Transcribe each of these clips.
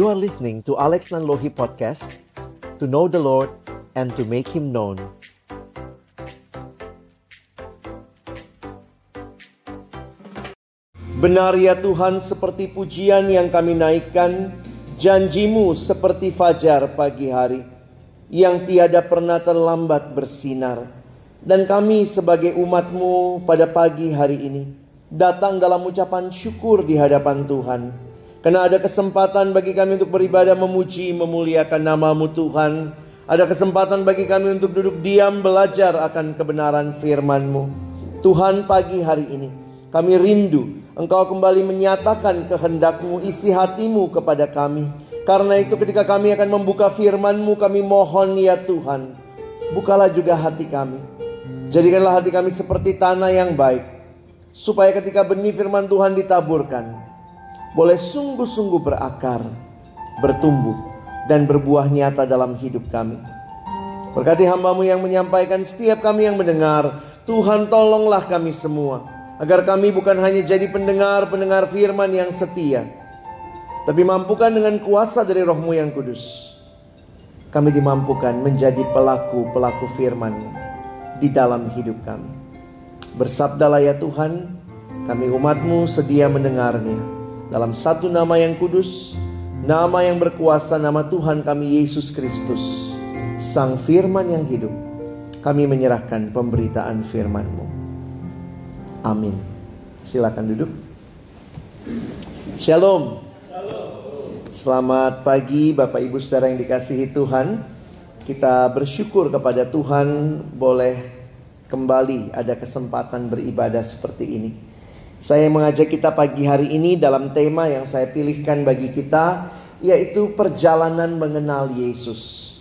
You are listening to Alex Nanlohi Podcast To know the Lord and to make Him known. Benar ya Tuhan seperti pujian yang kami naikkan Janjimu seperti fajar pagi hari Yang tiada pernah terlambat bersinar. Dan kami sebagai umatmu pada pagi hari ini Datang dalam ucapan syukur di hadapan Tuhan Karena ada kesempatan bagi kami untuk beribadah memuji memuliakan namamu Tuhan Ada kesempatan bagi kami untuk duduk diam belajar akan kebenaran firmanmu Tuhan pagi hari ini kami rindu Engkau kembali menyatakan kehendakmu, isi hatimu kepada kami. Karena itu ketika kami akan membuka firmanmu, kami mohon ya Tuhan. Bukalah juga hati kami. Jadikanlah hati kami seperti tanah yang baik. Supaya ketika benih firman Tuhan ditaburkan. Boleh sungguh-sungguh berakar, bertumbuh, dan berbuah nyata dalam hidup kami. Berkati hambamu yang menyampaikan setiap kami yang mendengar. Tuhan tolonglah kami semua Agar kami bukan hanya jadi pendengar-pendengar firman yang setia. Tapi mampukan dengan kuasa dari rohmu yang kudus. Kami dimampukan menjadi pelaku-pelaku firman di dalam hidup kami. Bersabdalah ya Tuhan, kami umatmu sedia mendengarnya. Dalam satu nama yang kudus, nama yang berkuasa, nama Tuhan kami Yesus Kristus. Sang firman yang hidup, kami menyerahkan pemberitaan firman-Mu. Amin. Silakan duduk. Shalom. Selamat pagi Bapak Ibu Saudara yang dikasihi Tuhan. Kita bersyukur kepada Tuhan boleh kembali ada kesempatan beribadah seperti ini. Saya mengajak kita pagi hari ini dalam tema yang saya pilihkan bagi kita yaitu perjalanan mengenal Yesus.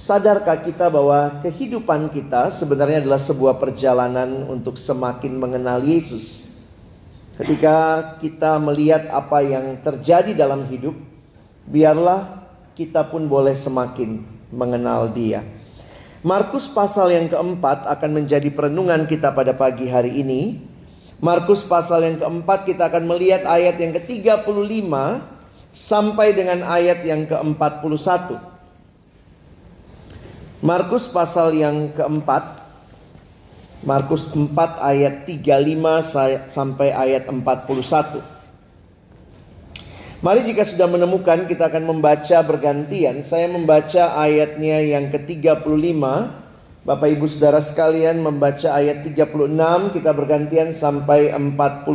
Sadarkah kita bahwa kehidupan kita sebenarnya adalah sebuah perjalanan untuk semakin mengenal Yesus? Ketika kita melihat apa yang terjadi dalam hidup, biarlah kita pun boleh semakin mengenal Dia. Markus pasal yang keempat akan menjadi perenungan kita pada pagi hari ini. Markus pasal yang keempat kita akan melihat ayat yang ke-35 sampai dengan ayat yang ke-41. Markus pasal yang keempat Markus 4 ayat 35 sampai ayat 41 Mari jika sudah menemukan kita akan membaca bergantian. Saya membaca ayatnya yang ke-35 Bapak ibu saudara sekalian membaca ayat 36 Kita bergantian sampai 41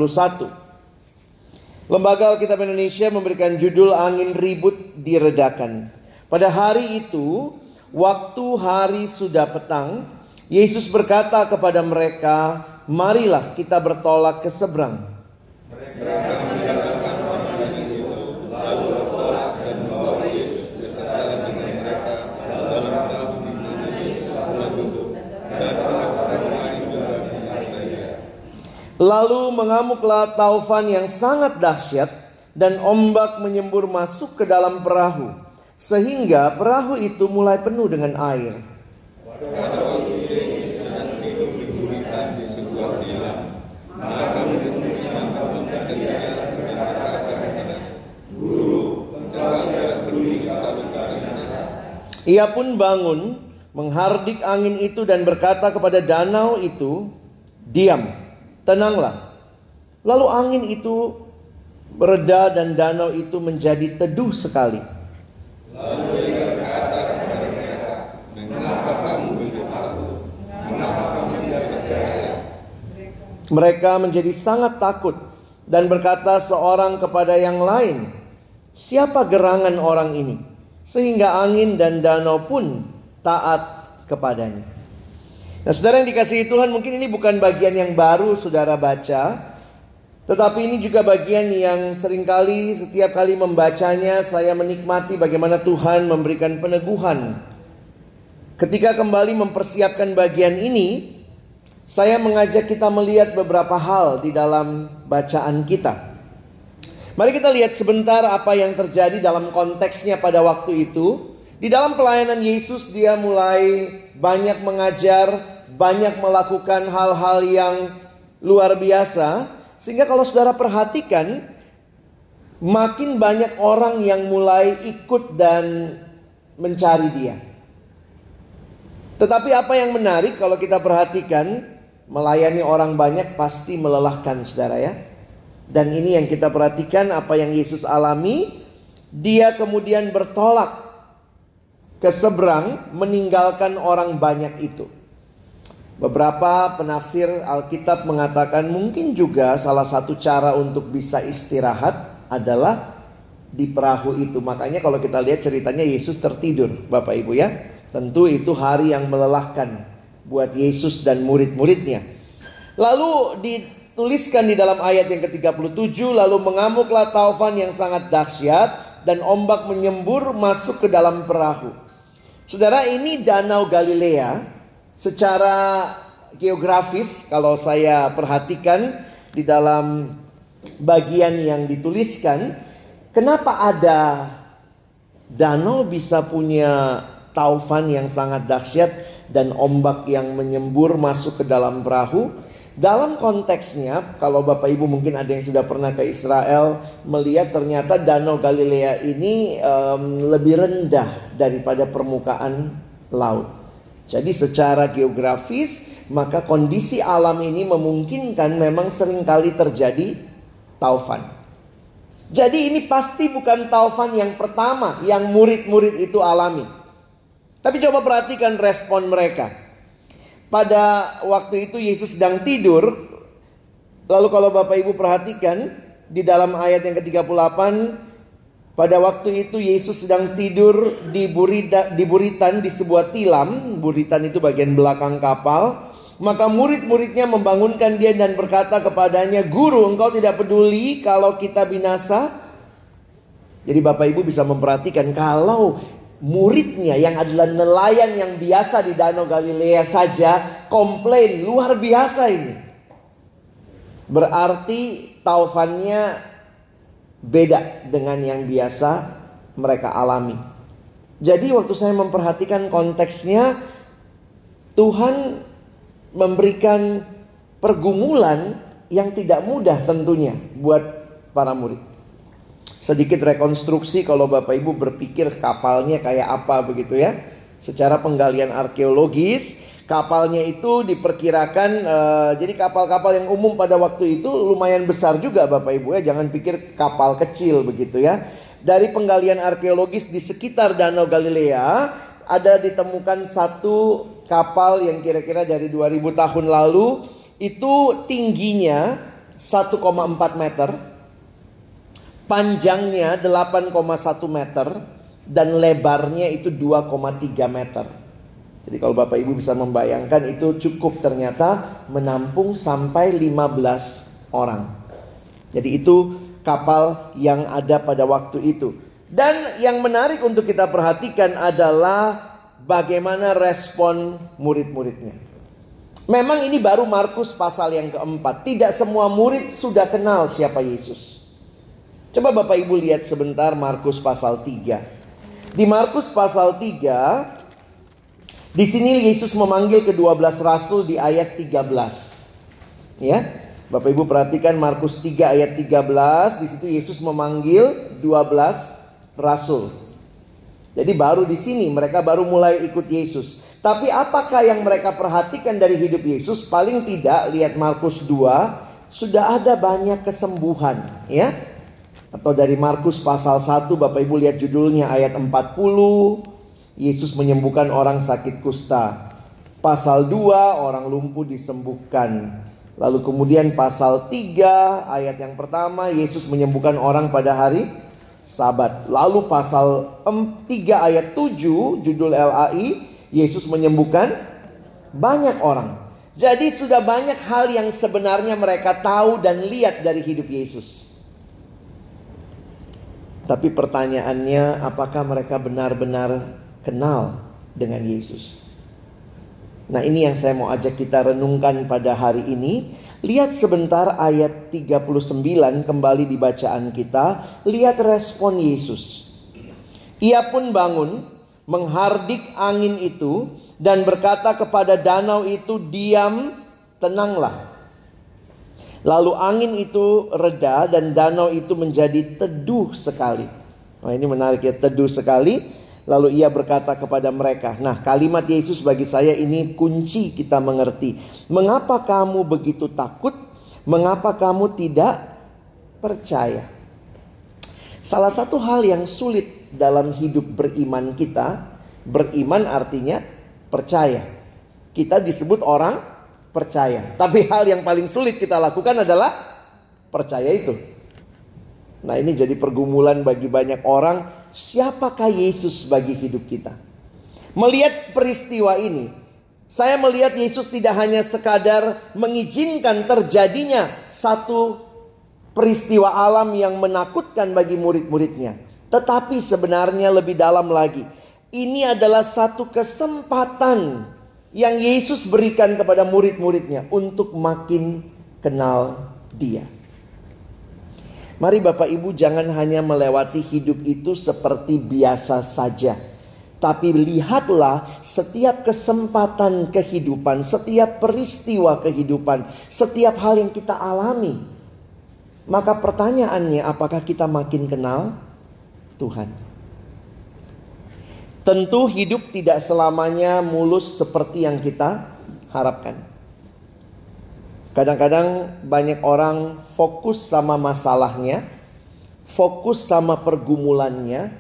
Lembaga Alkitab Indonesia memberikan judul Angin Ribut Diredakan Pada hari itu Waktu hari sudah petang, Yesus berkata kepada mereka, "Marilah kita bertolak ke seberang." Lalu mengamuklah taufan yang sangat dahsyat dan ombak menyembur masuk ke dalam perahu sehingga perahu itu mulai penuh dengan air. Ia pun bangun, menghardik angin itu dan berkata kepada danau itu, "Diam, tenanglah." Lalu angin itu bereda dan danau itu menjadi teduh sekali. Mereka menjadi sangat takut dan berkata seorang kepada yang lain, Siapa gerangan orang ini? Sehingga angin dan danau pun taat kepadanya. Nah saudara yang dikasihi Tuhan mungkin ini bukan bagian yang baru saudara baca. Tetapi ini juga bagian yang sering kali setiap kali membacanya saya menikmati bagaimana Tuhan memberikan peneguhan. Ketika kembali mempersiapkan bagian ini, saya mengajak kita melihat beberapa hal di dalam bacaan kita. Mari kita lihat sebentar apa yang terjadi dalam konteksnya pada waktu itu. Di dalam pelayanan Yesus dia mulai banyak mengajar, banyak melakukan hal-hal yang luar biasa sehingga kalau saudara perhatikan makin banyak orang yang mulai ikut dan mencari dia. Tetapi apa yang menarik kalau kita perhatikan, melayani orang banyak pasti melelahkan saudara ya. Dan ini yang kita perhatikan apa yang Yesus alami, dia kemudian bertolak ke seberang meninggalkan orang banyak itu. Beberapa penafsir Alkitab mengatakan mungkin juga salah satu cara untuk bisa istirahat adalah di perahu itu. Makanya kalau kita lihat ceritanya Yesus tertidur, Bapak Ibu ya. Tentu itu hari yang melelahkan buat Yesus dan murid-muridnya. Lalu dituliskan di dalam ayat yang ke-37 lalu mengamuklah taufan yang sangat dahsyat dan ombak menyembur masuk ke dalam perahu. Saudara ini Danau Galilea secara geografis kalau saya perhatikan di dalam bagian yang dituliskan kenapa ada danau bisa punya taufan yang sangat dahsyat dan ombak yang menyembur masuk ke dalam perahu. Dalam konteksnya, kalau Bapak Ibu mungkin ada yang sudah pernah ke Israel melihat ternyata Danau Galilea ini um, lebih rendah daripada permukaan laut. Jadi secara geografis maka kondisi alam ini memungkinkan memang sering kali terjadi taufan. Jadi ini pasti bukan taufan yang pertama yang murid-murid itu alami. Tapi coba perhatikan respon mereka. Pada waktu itu Yesus sedang tidur. Lalu kalau Bapak Ibu perhatikan di dalam ayat yang ke-38 pada waktu itu Yesus sedang tidur di, burida, di buritan di sebuah tilam. Buritan itu bagian belakang kapal. Maka murid-muridnya membangunkan dia dan berkata kepadanya, Guru engkau tidak peduli kalau kita binasa? Jadi Bapak Ibu bisa memperhatikan kalau muridnya yang adalah nelayan yang biasa di Danau Galilea saja komplain luar biasa ini. Berarti taufannya beda dengan yang biasa mereka alami. Jadi waktu saya memperhatikan konteksnya Tuhan memberikan pergumulan yang tidak mudah tentunya buat para murid sedikit rekonstruksi kalau Bapak Ibu berpikir kapalnya kayak apa begitu ya. Secara penggalian arkeologis, kapalnya itu diperkirakan uh, jadi kapal-kapal yang umum pada waktu itu lumayan besar juga Bapak Ibu ya. Jangan pikir kapal kecil begitu ya. Dari penggalian arkeologis di sekitar Danau Galilea ada ditemukan satu kapal yang kira-kira dari 2000 tahun lalu itu tingginya 1,4 meter Panjangnya 8,1 meter dan lebarnya itu 2,3 meter. Jadi kalau Bapak Ibu bisa membayangkan itu cukup ternyata menampung sampai 15 orang. Jadi itu kapal yang ada pada waktu itu. Dan yang menarik untuk kita perhatikan adalah bagaimana respon murid-muridnya. Memang ini baru Markus pasal yang keempat. Tidak semua murid sudah kenal siapa Yesus. Coba Bapak Ibu lihat sebentar Markus pasal 3. Di Markus pasal 3 di sini Yesus memanggil kedua belas rasul di ayat 13. Ya. Bapak Ibu perhatikan Markus 3 ayat 13, di situ Yesus memanggil 12 rasul. Jadi baru di sini mereka baru mulai ikut Yesus. Tapi apakah yang mereka perhatikan dari hidup Yesus? Paling tidak lihat Markus 2 sudah ada banyak kesembuhan, ya. Atau dari Markus pasal 1 Bapak Ibu lihat judulnya ayat 40 Yesus menyembuhkan orang sakit kusta. Pasal 2 orang lumpuh disembuhkan. Lalu kemudian pasal 3 ayat yang pertama Yesus menyembuhkan orang pada hari Sabat. Lalu pasal 3 ayat 7 judul LAI Yesus menyembuhkan banyak orang. Jadi sudah banyak hal yang sebenarnya mereka tahu dan lihat dari hidup Yesus. Tapi pertanyaannya apakah mereka benar-benar kenal dengan Yesus? Nah ini yang saya mau ajak kita renungkan pada hari ini. Lihat sebentar ayat 39 kembali di bacaan kita. Lihat respon Yesus. Ia pun bangun menghardik angin itu dan berkata kepada danau itu diam tenanglah. Lalu angin itu reda dan danau itu menjadi teduh sekali. Nah ini menarik ya, teduh sekali. Lalu ia berkata kepada mereka, nah kalimat Yesus bagi saya ini kunci kita mengerti. Mengapa kamu begitu takut? Mengapa kamu tidak percaya? Salah satu hal yang sulit dalam hidup beriman kita, beriman artinya percaya. Kita disebut orang percaya. Tapi hal yang paling sulit kita lakukan adalah percaya itu. Nah, ini jadi pergumulan bagi banyak orang, siapakah Yesus bagi hidup kita? Melihat peristiwa ini, saya melihat Yesus tidak hanya sekadar mengizinkan terjadinya satu peristiwa alam yang menakutkan bagi murid-muridnya. Tetapi sebenarnya lebih dalam lagi. Ini adalah satu kesempatan yang Yesus berikan kepada murid-muridnya untuk makin kenal dia. Mari Bapak Ibu jangan hanya melewati hidup itu seperti biasa saja. Tapi lihatlah setiap kesempatan kehidupan, setiap peristiwa kehidupan, setiap hal yang kita alami maka pertanyaannya apakah kita makin kenal Tuhan? Tentu hidup tidak selamanya mulus seperti yang kita harapkan. Kadang-kadang banyak orang fokus sama masalahnya, fokus sama pergumulannya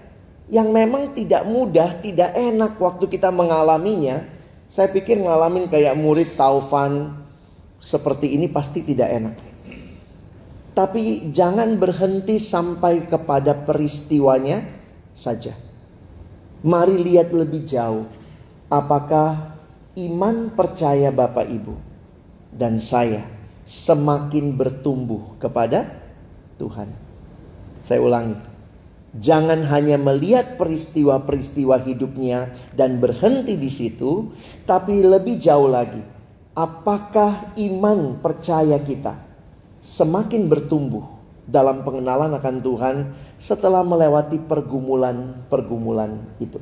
yang memang tidak mudah, tidak enak waktu kita mengalaminya. Saya pikir ngalamin kayak murid Taufan seperti ini pasti tidak enak. Tapi jangan berhenti sampai kepada peristiwanya saja. Mari lihat lebih jauh. Apakah iman percaya Bapak Ibu dan saya semakin bertumbuh kepada Tuhan. Saya ulangi. Jangan hanya melihat peristiwa-peristiwa hidupnya dan berhenti di situ, tapi lebih jauh lagi. Apakah iman percaya kita semakin bertumbuh dalam pengenalan akan Tuhan setelah melewati pergumulan-pergumulan itu.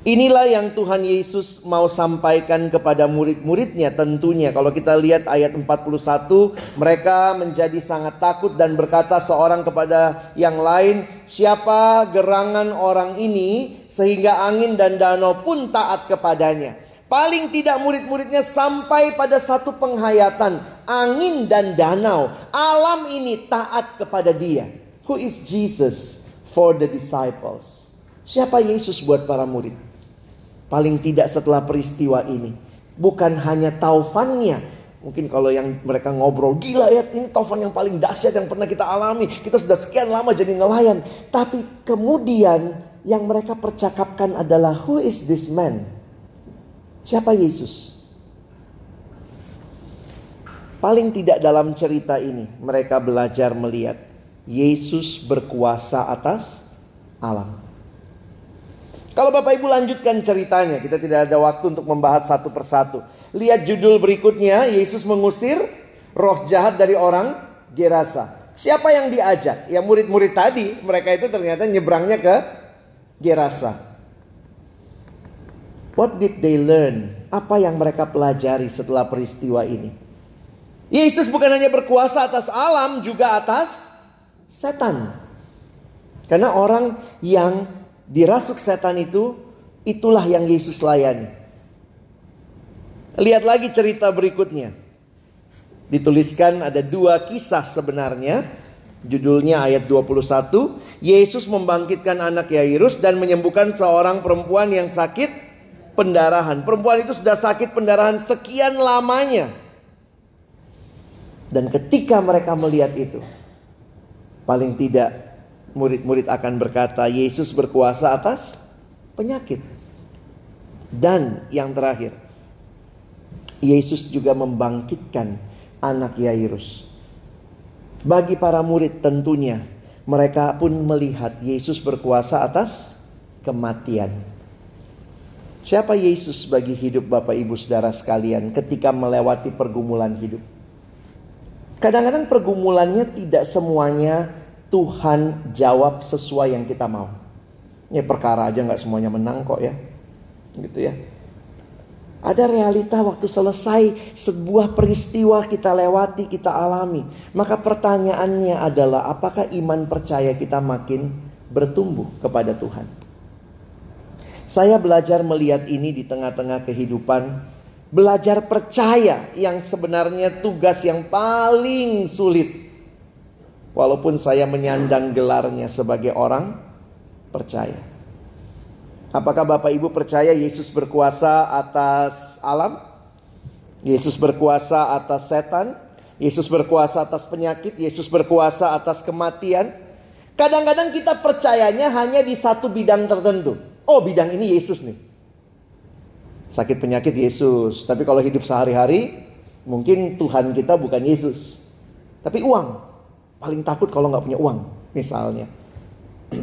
Inilah yang Tuhan Yesus mau sampaikan kepada murid-muridnya tentunya. Kalau kita lihat ayat 41, mereka menjadi sangat takut dan berkata seorang kepada yang lain, "Siapa gerangan orang ini sehingga angin dan danau pun taat kepadanya?" Paling tidak murid-muridnya sampai pada satu penghayatan. Angin dan danau. Alam ini taat kepada dia. Who is Jesus for the disciples? Siapa Yesus buat para murid? Paling tidak setelah peristiwa ini. Bukan hanya taufannya. Mungkin kalau yang mereka ngobrol. Gila ya ini taufan yang paling dahsyat yang pernah kita alami. Kita sudah sekian lama jadi nelayan. Tapi kemudian yang mereka percakapkan adalah who is this man? Siapa Yesus? Paling tidak dalam cerita ini mereka belajar melihat Yesus berkuasa atas alam. Kalau Bapak Ibu lanjutkan ceritanya, kita tidak ada waktu untuk membahas satu persatu. Lihat judul berikutnya, Yesus mengusir roh jahat dari orang Gerasa. Siapa yang diajak? Ya murid-murid tadi, mereka itu ternyata nyebrangnya ke Gerasa. What did they learn? Apa yang mereka pelajari setelah peristiwa ini? Yesus bukan hanya berkuasa atas alam, juga atas setan. Karena orang yang dirasuk setan itu, itulah yang Yesus layani. Lihat lagi cerita berikutnya. Dituliskan ada dua kisah sebenarnya. Judulnya ayat 21. Yesus membangkitkan anak Yairus dan menyembuhkan seorang perempuan yang sakit pendarahan. Perempuan itu sudah sakit pendarahan sekian lamanya. Dan ketika mereka melihat itu, paling tidak murid-murid akan berkata, Yesus berkuasa atas penyakit. Dan yang terakhir, Yesus juga membangkitkan anak Yairus. Bagi para murid tentunya mereka pun melihat Yesus berkuasa atas kematian. Siapa Yesus bagi hidup Bapak Ibu Saudara sekalian ketika melewati pergumulan hidup? Kadang-kadang pergumulannya tidak semuanya Tuhan jawab sesuai yang kita mau. Ya perkara aja nggak semuanya menang kok ya. Gitu ya. Ada realita waktu selesai sebuah peristiwa kita lewati, kita alami. Maka pertanyaannya adalah apakah iman percaya kita makin bertumbuh kepada Tuhan? Saya belajar melihat ini di tengah-tengah kehidupan. Belajar percaya yang sebenarnya tugas yang paling sulit. Walaupun saya menyandang gelarnya sebagai orang percaya. Apakah Bapak Ibu percaya Yesus berkuasa atas alam? Yesus berkuasa atas setan? Yesus berkuasa atas penyakit? Yesus berkuasa atas kematian? Kadang-kadang kita percayanya hanya di satu bidang tertentu. Oh, bidang ini Yesus nih. Sakit penyakit Yesus, tapi kalau hidup sehari-hari mungkin Tuhan kita bukan Yesus. Tapi uang. Paling takut kalau nggak punya uang, misalnya.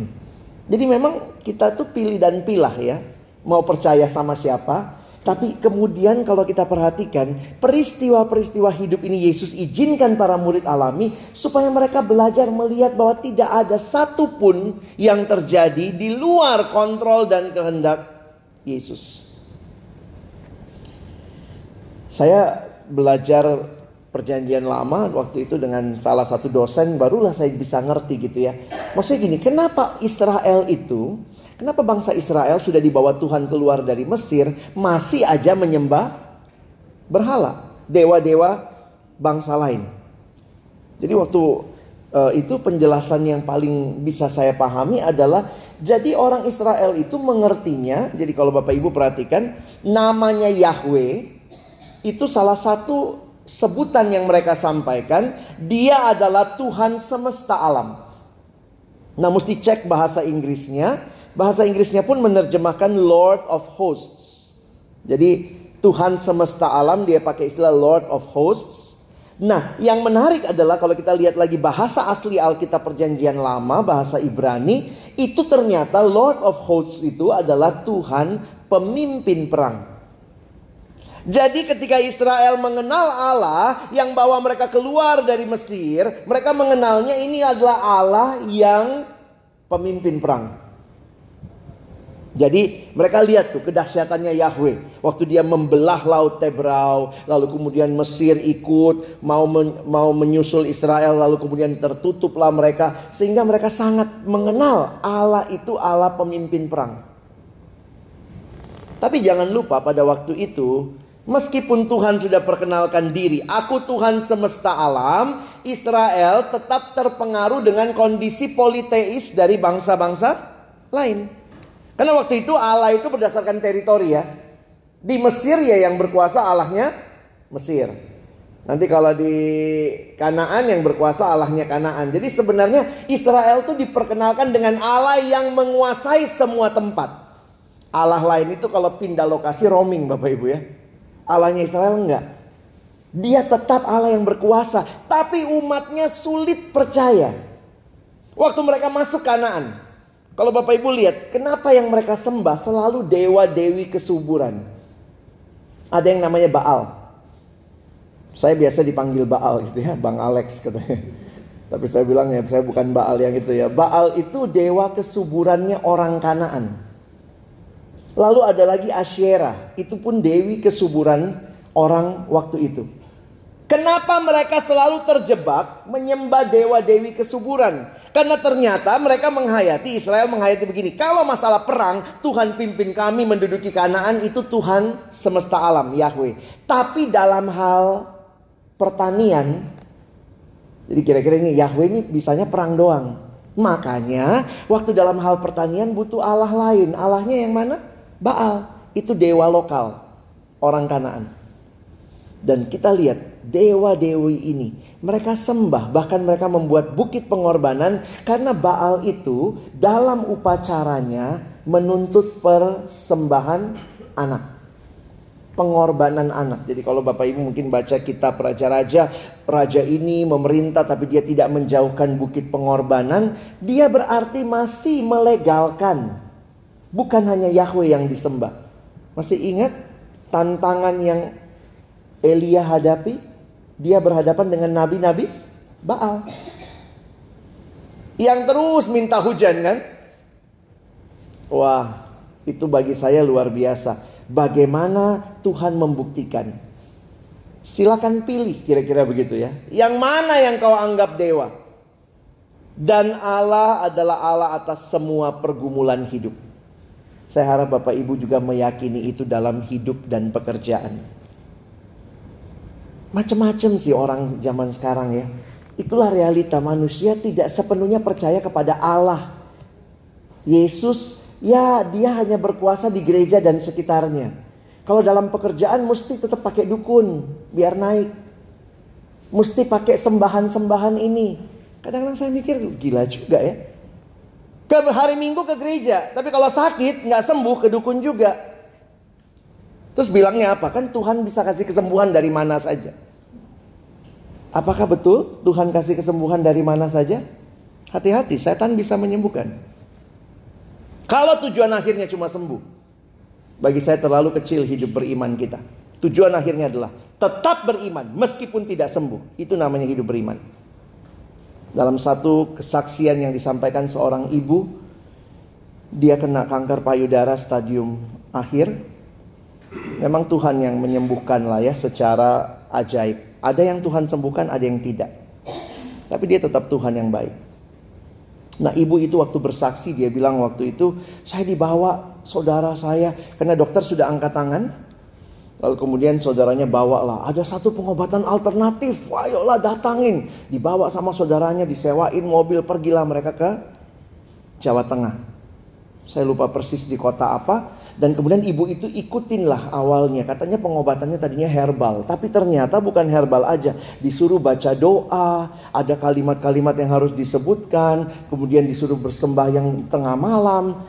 Jadi memang kita tuh pilih dan pilah ya. Mau percaya sama siapa. Tapi kemudian kalau kita perhatikan peristiwa-peristiwa hidup ini Yesus izinkan para murid alami supaya mereka belajar melihat bahwa tidak ada satupun yang terjadi di luar kontrol dan kehendak Yesus. Saya belajar perjanjian lama waktu itu dengan salah satu dosen barulah saya bisa ngerti gitu ya. Maksudnya gini, kenapa Israel itu, kenapa bangsa Israel sudah dibawa Tuhan keluar dari Mesir masih aja menyembah berhala, dewa-dewa bangsa lain. Jadi waktu uh, itu penjelasan yang paling bisa saya pahami adalah jadi orang Israel itu mengertinya, jadi kalau Bapak Ibu perhatikan namanya Yahweh itu salah satu sebutan yang mereka sampaikan, dia adalah Tuhan semesta alam. Nah, mesti cek bahasa Inggrisnya. Bahasa Inggrisnya pun menerjemahkan Lord of Hosts. Jadi, Tuhan semesta alam dia pakai istilah Lord of Hosts. Nah, yang menarik adalah kalau kita lihat lagi bahasa asli Alkitab Perjanjian Lama, bahasa Ibrani, itu ternyata Lord of Hosts itu adalah Tuhan pemimpin perang. Jadi ketika Israel mengenal Allah yang bawa mereka keluar dari Mesir, mereka mengenalnya ini adalah Allah yang pemimpin perang. Jadi mereka lihat tuh kedahsyatannya Yahweh. Waktu dia membelah laut Tebrau, lalu kemudian Mesir ikut mau men, mau menyusul Israel, lalu kemudian tertutuplah mereka sehingga mereka sangat mengenal Allah itu Allah pemimpin perang. Tapi jangan lupa pada waktu itu Meskipun Tuhan sudah perkenalkan diri, aku Tuhan semesta alam, Israel tetap terpengaruh dengan kondisi politeis dari bangsa-bangsa lain. Karena waktu itu Allah itu berdasarkan teritori ya. Di Mesir ya yang berkuasa Allahnya Mesir. Nanti kalau di Kanaan yang berkuasa Allahnya Kanaan. Jadi sebenarnya Israel itu diperkenalkan dengan Allah yang menguasai semua tempat. Allah lain itu kalau pindah lokasi roaming Bapak Ibu ya. Allahnya Israel enggak. Dia tetap Allah yang berkuasa, tapi umatnya sulit percaya. Waktu mereka masuk Kanaan, kalau Bapak Ibu lihat, kenapa yang mereka sembah selalu dewa-dewi kesuburan? Ada yang namanya Baal. Saya biasa dipanggil Baal gitu ya, Bang Alex katanya. Tapi saya bilang ya, saya bukan Baal yang itu ya. Baal itu dewa kesuburannya orang Kanaan. Lalu ada lagi Asyera, itu pun dewi kesuburan orang waktu itu. Kenapa mereka selalu terjebak menyembah dewa-dewi kesuburan? Karena ternyata mereka menghayati, Israel menghayati begini. Kalau masalah perang, Tuhan pimpin kami menduduki kanaan itu Tuhan semesta alam, Yahweh. Tapi dalam hal pertanian, jadi kira-kira ini Yahweh ini bisanya perang doang. Makanya waktu dalam hal pertanian butuh Allah lain. Allahnya yang mana? Baal itu dewa lokal orang Kanaan. Dan kita lihat dewa-dewi ini mereka sembah bahkan mereka membuat bukit pengorbanan karena Baal itu dalam upacaranya menuntut persembahan anak. Pengorbanan anak. Jadi kalau Bapak Ibu mungkin baca kitab Raja-Raja, raja ini memerintah tapi dia tidak menjauhkan bukit pengorbanan, dia berarti masih melegalkan Bukan hanya Yahweh yang disembah. Masih ingat tantangan yang Elia hadapi? Dia berhadapan dengan nabi-nabi Baal. Yang terus minta hujan kan? Wah, itu bagi saya luar biasa. Bagaimana Tuhan membuktikan? Silakan pilih kira-kira begitu ya. Yang mana yang kau anggap dewa? Dan Allah adalah Allah atas semua pergumulan hidup. Saya harap Bapak Ibu juga meyakini itu dalam hidup dan pekerjaan. Macam-macam sih orang zaman sekarang ya. Itulah realita manusia tidak sepenuhnya percaya kepada Allah. Yesus ya dia hanya berkuasa di gereja dan sekitarnya. Kalau dalam pekerjaan mesti tetap pakai dukun biar naik. Mesti pakai sembahan-sembahan ini. Kadang-kadang saya mikir gila juga ya. Ke hari Minggu ke gereja, tapi kalau sakit nggak sembuh ke dukun juga. Terus bilangnya apa? Kan Tuhan bisa kasih kesembuhan dari mana saja. Apakah betul Tuhan kasih kesembuhan dari mana saja? Hati-hati, setan bisa menyembuhkan. Kalau tujuan akhirnya cuma sembuh. Bagi saya terlalu kecil hidup beriman kita. Tujuan akhirnya adalah tetap beriman meskipun tidak sembuh. Itu namanya hidup beriman. Dalam satu kesaksian yang disampaikan seorang ibu, dia kena kanker payudara stadium akhir. Memang Tuhan yang menyembuhkan lah ya secara ajaib. Ada yang Tuhan sembuhkan, ada yang tidak. Tapi dia tetap Tuhan yang baik. Nah ibu itu waktu bersaksi dia bilang waktu itu saya dibawa saudara saya karena dokter sudah angkat tangan Lalu kemudian saudaranya bawa lah, ada satu pengobatan alternatif, ayolah datangin. Dibawa sama saudaranya, disewain mobil, pergilah mereka ke Jawa Tengah. Saya lupa persis di kota apa. Dan kemudian ibu itu ikutin lah awalnya. Katanya pengobatannya tadinya herbal. Tapi ternyata bukan herbal aja. Disuruh baca doa. Ada kalimat-kalimat yang harus disebutkan. Kemudian disuruh bersembahyang tengah malam.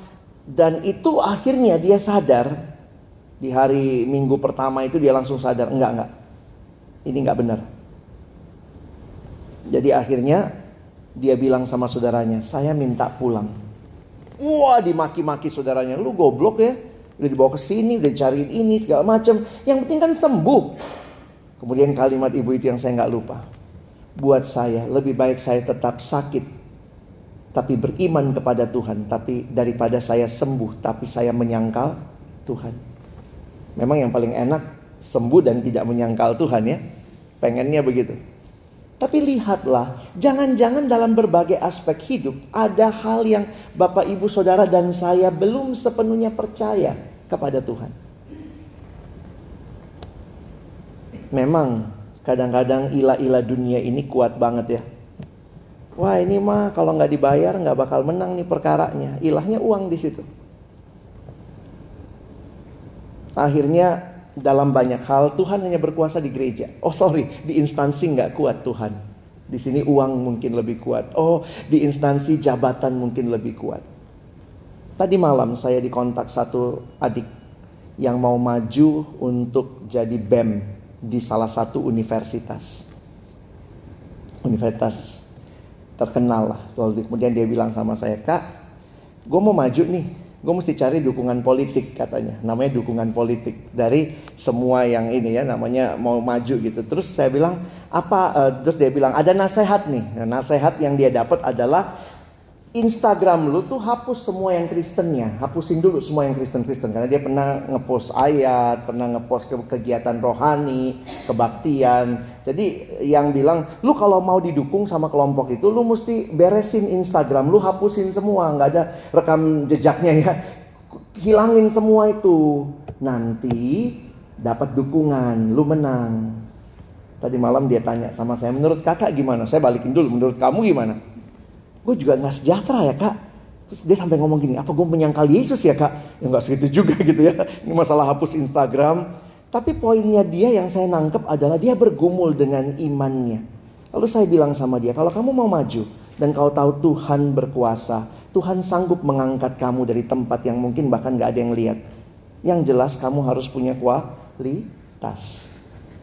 Dan itu akhirnya dia sadar di hari minggu pertama itu dia langsung sadar enggak enggak. Ini enggak benar. Jadi akhirnya dia bilang sama saudaranya saya minta pulang. Wah dimaki-maki saudaranya. Lu goblok ya. Udah dibawa ke sini udah dicariin ini segala macam yang penting kan sembuh. Kemudian kalimat ibu itu yang saya nggak lupa. Buat saya lebih baik saya tetap sakit tapi beriman kepada Tuhan. Tapi daripada saya sembuh tapi saya menyangkal Tuhan Memang yang paling enak sembuh dan tidak menyangkal Tuhan ya. Pengennya begitu. Tapi lihatlah, jangan-jangan dalam berbagai aspek hidup ada hal yang Bapak, Ibu, Saudara dan saya belum sepenuhnya percaya kepada Tuhan. Memang kadang-kadang ilah-ilah dunia ini kuat banget ya. Wah ini mah kalau nggak dibayar nggak bakal menang nih perkaranya. Ilahnya uang di situ. Akhirnya dalam banyak hal Tuhan hanya berkuasa di gereja. Oh sorry, di instansi nggak kuat Tuhan. Di sini uang mungkin lebih kuat. Oh di instansi jabatan mungkin lebih kuat. Tadi malam saya dikontak satu adik yang mau maju untuk jadi BEM di salah satu universitas. Universitas terkenal lah. Kemudian dia bilang sama saya, Kak, gue mau maju nih gue mesti cari dukungan politik katanya. Namanya dukungan politik. Dari semua yang ini ya namanya mau maju gitu. Terus saya bilang apa uh, terus dia bilang ada nasihat nih. Nah, nasihat yang dia dapat adalah Instagram lu tuh hapus semua yang Kristennya, hapusin dulu semua yang Kristen-Kristen karena dia pernah ngepost ayat, pernah ngepost ke kegiatan rohani, kebaktian. Jadi yang bilang, lu kalau mau didukung sama kelompok itu, lu mesti beresin Instagram, lu hapusin semua, nggak ada rekam jejaknya ya, hilangin semua itu. Nanti dapat dukungan, lu menang. Tadi malam dia tanya sama saya, menurut kakak gimana? Saya balikin dulu, menurut kamu gimana? Gue juga nggak sejahtera ya kak. Terus dia sampai ngomong gini, apa gue menyangkal Yesus ya kak? Ya nggak segitu juga gitu ya. Ini masalah hapus Instagram. Tapi poinnya dia yang saya nangkep adalah dia bergumul dengan imannya. Lalu saya bilang sama dia, kalau kamu mau maju dan kau tahu Tuhan berkuasa, Tuhan sanggup mengangkat kamu dari tempat yang mungkin bahkan gak ada yang lihat. Yang jelas kamu harus punya kualitas.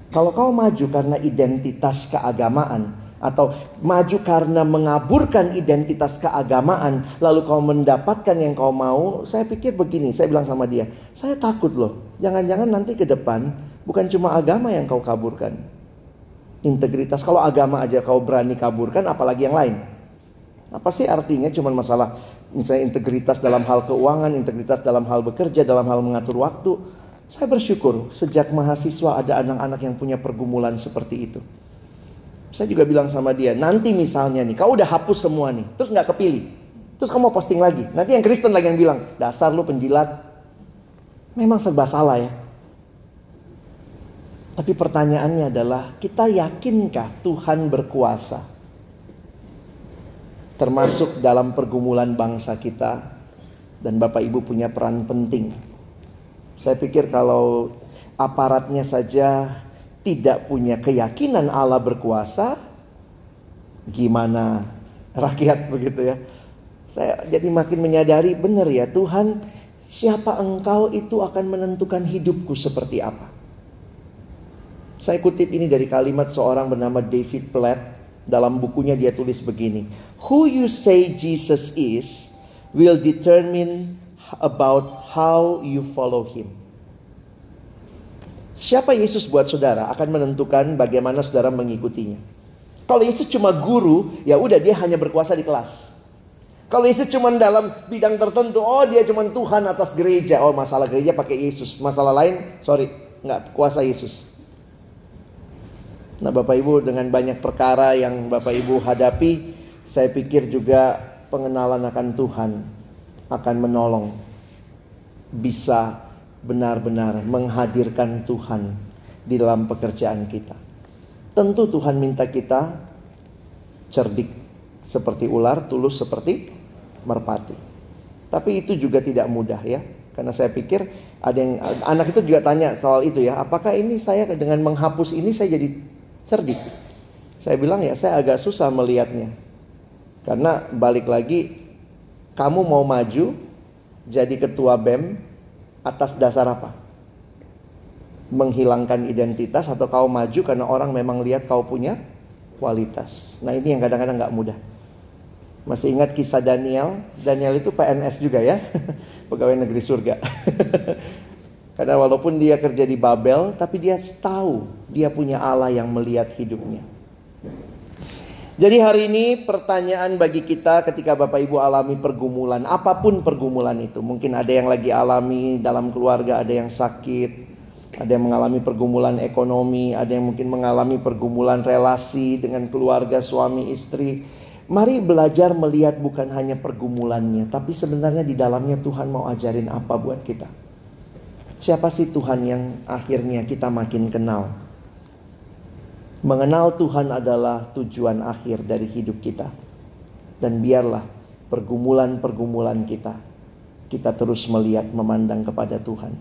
Kalau kau maju karena identitas keagamaan, atau maju karena mengaburkan identitas keagamaan lalu kau mendapatkan yang kau mau saya pikir begini saya bilang sama dia saya takut loh jangan-jangan nanti ke depan bukan cuma agama yang kau kaburkan. Integritas kalau agama aja kau berani kaburkan apalagi yang lain. Apa sih artinya cuma masalah misalnya integritas dalam hal keuangan integritas dalam hal bekerja dalam hal mengatur waktu? Saya bersyukur sejak mahasiswa ada anak-anak yang punya pergumulan seperti itu. Saya juga bilang sama dia, nanti misalnya nih, kau udah hapus semua nih, terus nggak kepilih. Terus kamu mau posting lagi. Nanti yang Kristen lagi yang bilang, dasar lu penjilat. Memang serba salah ya. Tapi pertanyaannya adalah, kita yakinkah Tuhan berkuasa? Termasuk dalam pergumulan bangsa kita. Dan Bapak Ibu punya peran penting. Saya pikir kalau aparatnya saja tidak punya keyakinan Allah berkuasa, gimana rakyat begitu ya? Saya jadi makin menyadari benar ya Tuhan, siapa engkau itu akan menentukan hidupku seperti apa. Saya kutip ini dari kalimat seorang bernama David Platt. Dalam bukunya dia tulis begini. Who you say Jesus is will determine about how you follow him. Siapa Yesus buat saudara akan menentukan bagaimana saudara mengikutinya. Kalau Yesus cuma guru, ya udah dia hanya berkuasa di kelas. Kalau Yesus cuma dalam bidang tertentu, oh dia cuma Tuhan atas gereja. Oh masalah gereja pakai Yesus. Masalah lain, sorry, nggak kuasa Yesus. Nah Bapak Ibu dengan banyak perkara yang Bapak Ibu hadapi, saya pikir juga pengenalan akan Tuhan akan menolong bisa benar-benar menghadirkan Tuhan di dalam pekerjaan kita. Tentu Tuhan minta kita cerdik seperti ular, tulus seperti merpati. Tapi itu juga tidak mudah ya. Karena saya pikir ada yang anak itu juga tanya soal itu ya, apakah ini saya dengan menghapus ini saya jadi cerdik? Saya bilang ya saya agak susah melihatnya. Karena balik lagi kamu mau maju jadi ketua BEM atas dasar apa? Menghilangkan identitas atau kau maju karena orang memang lihat kau punya kualitas. Nah ini yang kadang-kadang nggak mudah. Masih ingat kisah Daniel? Daniel itu PNS juga ya, pegawai negeri surga. Karena walaupun dia kerja di Babel, tapi dia tahu dia punya Allah yang melihat hidupnya. Jadi hari ini pertanyaan bagi kita ketika Bapak Ibu alami pergumulan, apa pun pergumulan itu. Mungkin ada yang lagi alami dalam keluarga, ada yang sakit, ada yang mengalami pergumulan ekonomi, ada yang mungkin mengalami pergumulan relasi dengan keluarga suami istri. Mari belajar melihat bukan hanya pergumulannya, tapi sebenarnya di dalamnya Tuhan mau ajarin apa buat kita. Siapa sih Tuhan yang akhirnya kita makin kenal? Mengenal Tuhan adalah tujuan akhir dari hidup kita. Dan biarlah pergumulan-pergumulan kita, kita terus melihat, memandang kepada Tuhan.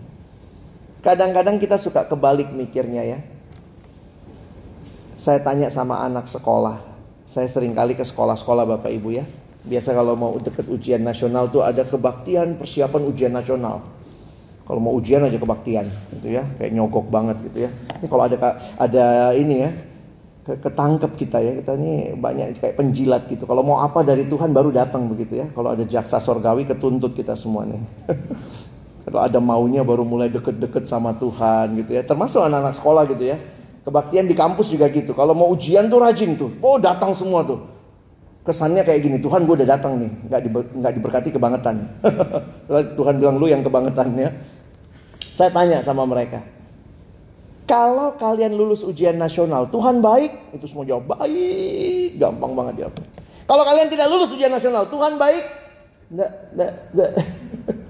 Kadang-kadang kita suka kebalik mikirnya ya. Saya tanya sama anak sekolah. Saya sering kali ke sekolah-sekolah Bapak Ibu ya. Biasa kalau mau deket ujian nasional tuh ada kebaktian persiapan ujian nasional. Kalau mau ujian aja kebaktian gitu ya, kayak nyogok banget gitu ya. Ini kalau ada ada ini ya, ketangkep kita ya. Kita ini banyak kayak penjilat gitu. Kalau mau apa dari Tuhan baru datang begitu ya. Kalau ada jaksa sorgawi ketuntut kita semua nih. Kalau ada maunya baru mulai deket-deket sama Tuhan gitu ya. Termasuk anak-anak sekolah gitu ya. Kebaktian di kampus juga gitu. Kalau mau ujian tuh rajin tuh. Oh datang semua tuh. Kesannya kayak gini Tuhan gue udah datang nih. Nggak di, nggak diberkati kebangetan. Tuhan bilang lu yang kebangetan ya. Saya tanya sama mereka kalau kalian lulus ujian nasional, Tuhan baik, itu semua jawab baik, gampang banget jawab. Kalau kalian tidak lulus ujian nasional, Tuhan baik, enggak, enggak, enggak.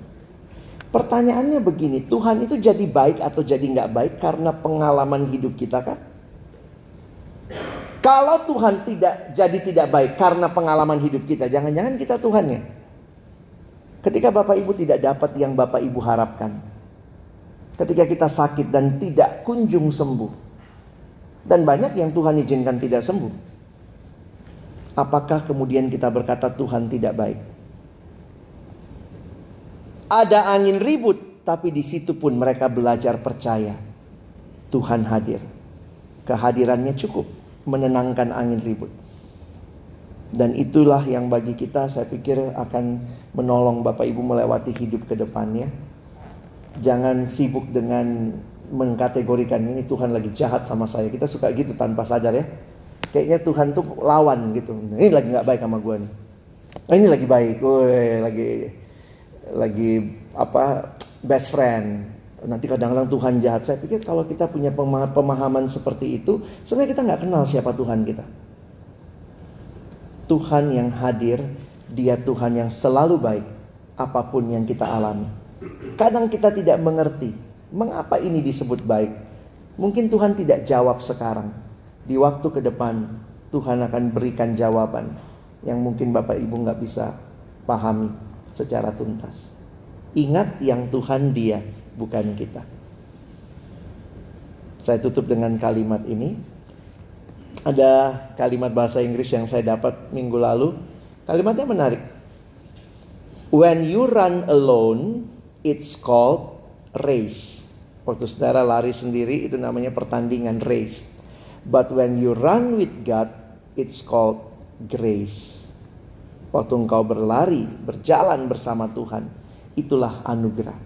Pertanyaannya begini, Tuhan itu jadi baik atau jadi nggak baik karena pengalaman hidup kita kan? Kalau Tuhan tidak jadi tidak baik karena pengalaman hidup kita, jangan-jangan kita Tuhannya. Ketika Bapak Ibu tidak dapat yang Bapak Ibu harapkan, ketika kita sakit dan tidak kunjung sembuh. Dan banyak yang Tuhan izinkan tidak sembuh. Apakah kemudian kita berkata Tuhan tidak baik? Ada angin ribut, tapi di situ pun mereka belajar percaya. Tuhan hadir. Kehadirannya cukup menenangkan angin ribut. Dan itulah yang bagi kita saya pikir akan menolong Bapak Ibu melewati hidup ke depannya jangan sibuk dengan mengkategorikan ini Tuhan lagi jahat sama saya. Kita suka gitu tanpa sadar ya. Kayaknya Tuhan tuh lawan gitu. Ini lagi nggak baik sama gue nih. Nah, ini lagi baik. Woi, lagi lagi apa best friend. nanti kadang-kadang Tuhan jahat. Saya pikir kalau kita punya pemahaman seperti itu, sebenarnya kita nggak kenal siapa Tuhan kita. Tuhan yang hadir, dia Tuhan yang selalu baik, apa pun yang kita alami. Kadang kita tidak mengerti, mengapa ini disebut baik. Mungkin Tuhan tidak jawab sekarang. Di waktu ke depan, Tuhan akan berikan jawaban yang mungkin Bapak Ibu nggak bisa pahami secara tuntas. Ingat yang Tuhan dia, bukan kita. Saya tutup dengan kalimat ini. Ada kalimat bahasa Inggris yang saya dapat minggu lalu. Kalimatnya menarik. When you run alone, it's called race. Waktu saudara lari sendiri itu namanya pertandingan race. But when you run with God, it's called grace. Waktu engkau berlari, berjalan bersama Tuhan, itulah anugerah.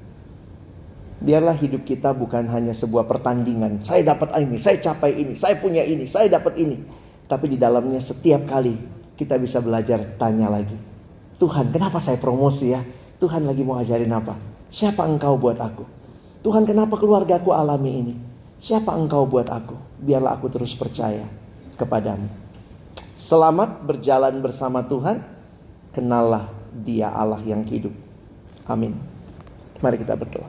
Biarlah hidup kita bukan hanya sebuah pertandingan. Saya dapat ini, saya capai ini, saya punya ini, saya dapat ini. Tapi di dalamnya setiap kali kita bisa belajar tanya lagi. Tuhan, kenapa saya promosi ya? Tuhan lagi mau ajarin apa? Siapa engkau buat aku? Tuhan, kenapa keluarga aku alami ini? Siapa engkau buat aku? Biarlah aku terus percaya kepadamu. Selamat berjalan bersama Tuhan. Kenallah dia Allah yang hidup. Amin. Mari kita berdoa.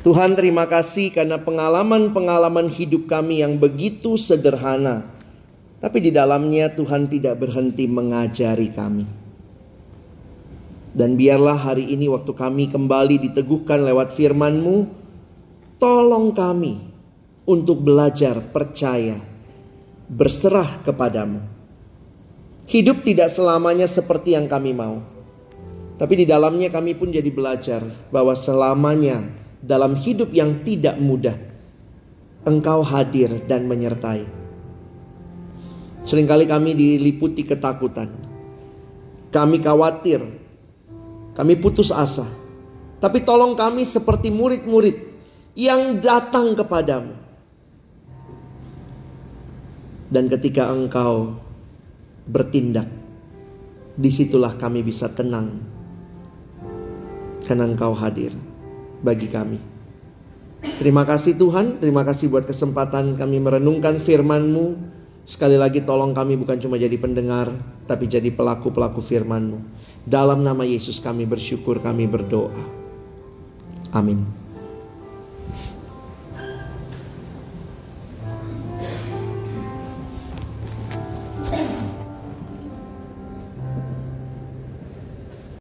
Tuhan terima kasih karena pengalaman-pengalaman hidup kami yang begitu sederhana. Tapi di dalamnya Tuhan tidak berhenti mengajari kami. Dan biarlah hari ini waktu kami kembali diteguhkan lewat firman-Mu, tolong kami untuk belajar percaya, berserah kepadamu. Hidup tidak selamanya seperti yang kami mau. Tapi di dalamnya kami pun jadi belajar bahwa selamanya dalam hidup yang tidak mudah, Engkau hadir dan menyertai. Seringkali kami diliputi ketakutan. Kami khawatir. Kami putus asa. Tapi tolong kami seperti murid-murid yang datang kepadamu. Dan ketika engkau bertindak, di situlah kami bisa tenang. Karena engkau hadir bagi kami. Terima kasih Tuhan, terima kasih buat kesempatan kami merenungkan firman-Mu. Sekali lagi tolong kami bukan cuma jadi pendengar, tapi jadi pelaku-pelaku firman-Mu. Dalam nama Yesus kami bersyukur, kami berdoa. Amin.